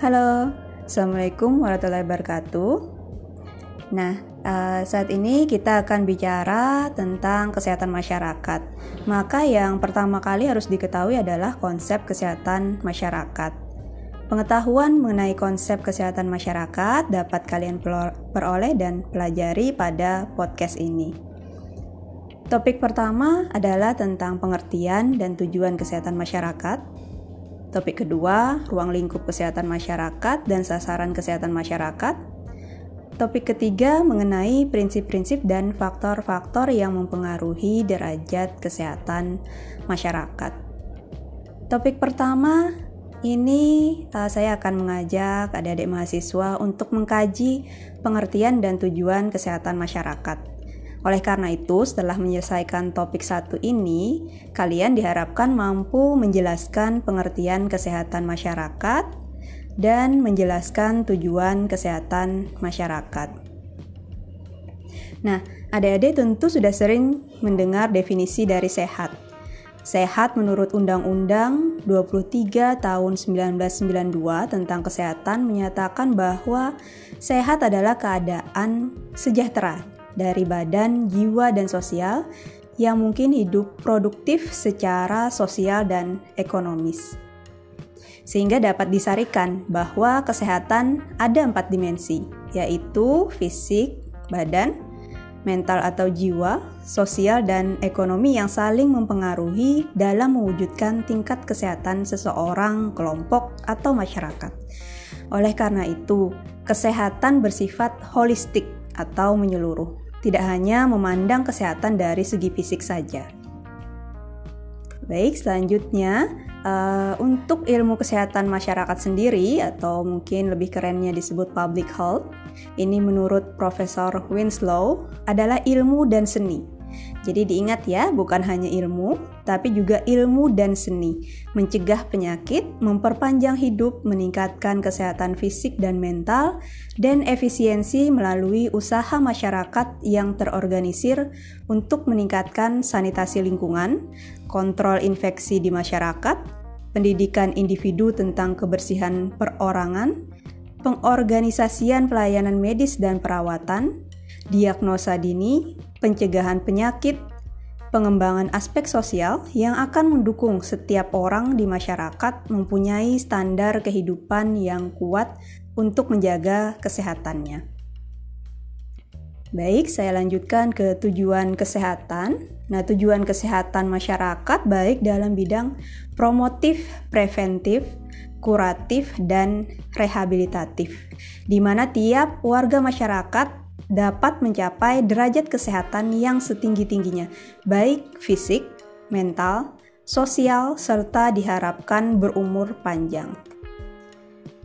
Halo, Assalamualaikum warahmatullahi wabarakatuh. Nah, uh, saat ini kita akan bicara tentang kesehatan masyarakat. Maka yang pertama kali harus diketahui adalah konsep kesehatan masyarakat. Pengetahuan mengenai konsep kesehatan masyarakat dapat kalian peroleh dan pelajari pada podcast ini. Topik pertama adalah tentang pengertian dan tujuan kesehatan masyarakat. Topik kedua, ruang lingkup kesehatan masyarakat dan sasaran kesehatan masyarakat. Topik ketiga mengenai prinsip-prinsip dan faktor-faktor yang mempengaruhi derajat kesehatan masyarakat. Topik pertama ini uh, saya akan mengajak adik-adik mahasiswa untuk mengkaji pengertian dan tujuan kesehatan masyarakat. Oleh karena itu, setelah menyelesaikan topik satu ini, kalian diharapkan mampu menjelaskan pengertian kesehatan masyarakat dan menjelaskan tujuan kesehatan masyarakat. Nah, adik-adik tentu sudah sering mendengar definisi dari sehat. Sehat menurut Undang-Undang 23 tahun 1992 tentang kesehatan menyatakan bahwa sehat adalah keadaan sejahtera dari badan, jiwa, dan sosial yang mungkin hidup produktif secara sosial dan ekonomis. Sehingga dapat disarikan bahwa kesehatan ada empat dimensi, yaitu fisik, badan, mental atau jiwa, sosial, dan ekonomi yang saling mempengaruhi dalam mewujudkan tingkat kesehatan seseorang, kelompok, atau masyarakat. Oleh karena itu, kesehatan bersifat holistik atau menyeluruh, tidak hanya memandang kesehatan dari segi fisik saja. Baik, selanjutnya uh, untuk ilmu kesehatan masyarakat sendiri atau mungkin lebih kerennya disebut public health, ini menurut Profesor Winslow adalah ilmu dan seni jadi diingat ya, bukan hanya ilmu, tapi juga ilmu dan seni. Mencegah penyakit, memperpanjang hidup, meningkatkan kesehatan fisik dan mental, dan efisiensi melalui usaha masyarakat yang terorganisir untuk meningkatkan sanitasi lingkungan, kontrol infeksi di masyarakat, pendidikan individu tentang kebersihan perorangan, pengorganisasian pelayanan medis dan perawatan, diagnosa dini, pencegahan penyakit, pengembangan aspek sosial yang akan mendukung setiap orang di masyarakat mempunyai standar kehidupan yang kuat untuk menjaga kesehatannya. Baik, saya lanjutkan ke tujuan kesehatan. Nah, tujuan kesehatan masyarakat baik dalam bidang promotif, preventif, kuratif, dan rehabilitatif, di mana tiap warga masyarakat dapat mencapai derajat kesehatan yang setinggi-tingginya, baik fisik, mental, sosial, serta diharapkan berumur panjang.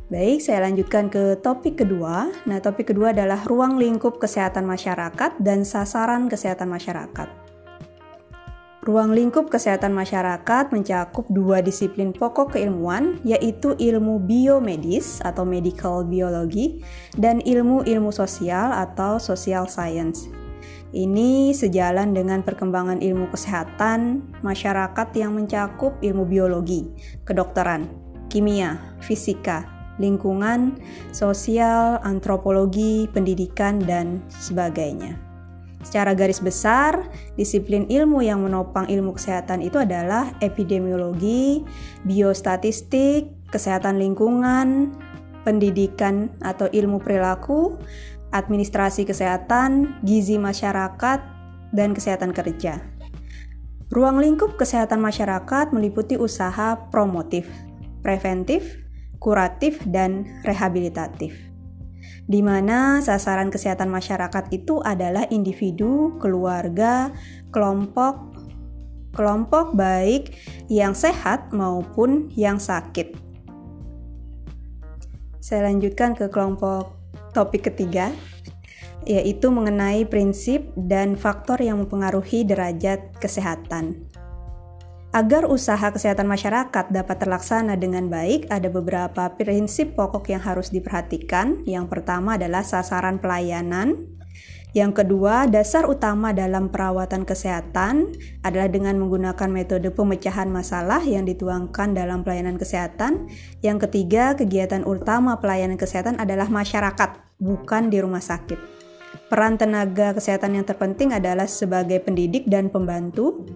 Baik, saya lanjutkan ke topik kedua. Nah, topik kedua adalah ruang lingkup kesehatan masyarakat dan sasaran kesehatan masyarakat. Ruang lingkup kesehatan masyarakat mencakup dua disiplin pokok keilmuan, yaitu ilmu biomedis atau medical biology dan ilmu-ilmu sosial atau social science. Ini sejalan dengan perkembangan ilmu kesehatan masyarakat yang mencakup ilmu biologi, kedokteran, kimia, fisika, lingkungan, sosial, antropologi, pendidikan, dan sebagainya. Secara garis besar, disiplin ilmu yang menopang ilmu kesehatan itu adalah epidemiologi, biostatistik, kesehatan lingkungan, pendidikan atau ilmu perilaku, administrasi kesehatan, gizi masyarakat, dan kesehatan kerja. Ruang lingkup kesehatan masyarakat meliputi usaha promotif, preventif, kuratif, dan rehabilitatif di mana sasaran kesehatan masyarakat itu adalah individu, keluarga, kelompok, kelompok baik yang sehat maupun yang sakit. Saya lanjutkan ke kelompok topik ketiga, yaitu mengenai prinsip dan faktor yang mempengaruhi derajat kesehatan. Agar usaha kesehatan masyarakat dapat terlaksana dengan baik, ada beberapa prinsip pokok yang harus diperhatikan. Yang pertama adalah sasaran pelayanan, Yang kedua, dasar utama dalam perawatan kesehatan adalah dengan menggunakan metode pemecahan masalah yang dituangkan dalam pelayanan kesehatan. Yang ketiga, kegiatan utama pelayanan kesehatan adalah masyarakat, bukan di rumah sakit. Peran tenaga kesehatan yang terpenting adalah sebagai pendidik dan pembantu.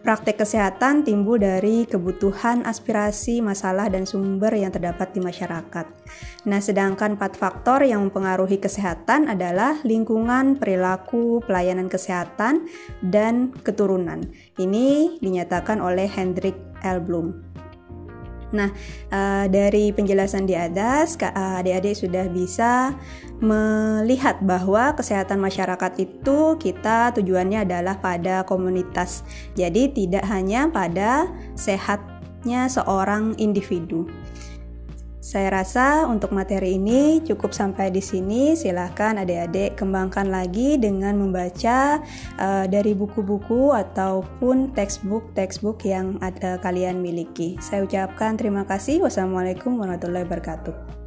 Praktek kesehatan timbul dari kebutuhan, aspirasi, masalah, dan sumber yang terdapat di masyarakat. Nah, sedangkan empat faktor yang mempengaruhi kesehatan adalah lingkungan, perilaku, pelayanan kesehatan, dan keturunan. Ini dinyatakan oleh Hendrik L. Bloom. Nah, uh, dari penjelasan di atas, eh, adik-adik sudah bisa melihat bahwa kesehatan masyarakat itu kita tujuannya adalah pada komunitas. Jadi tidak hanya pada sehatnya seorang individu. Saya rasa untuk materi ini cukup sampai di sini. Silahkan adik-adik kembangkan lagi dengan membaca uh, dari buku-buku ataupun textbook-textbook yang ada kalian miliki. Saya ucapkan terima kasih. Wassalamualaikum warahmatullahi wabarakatuh.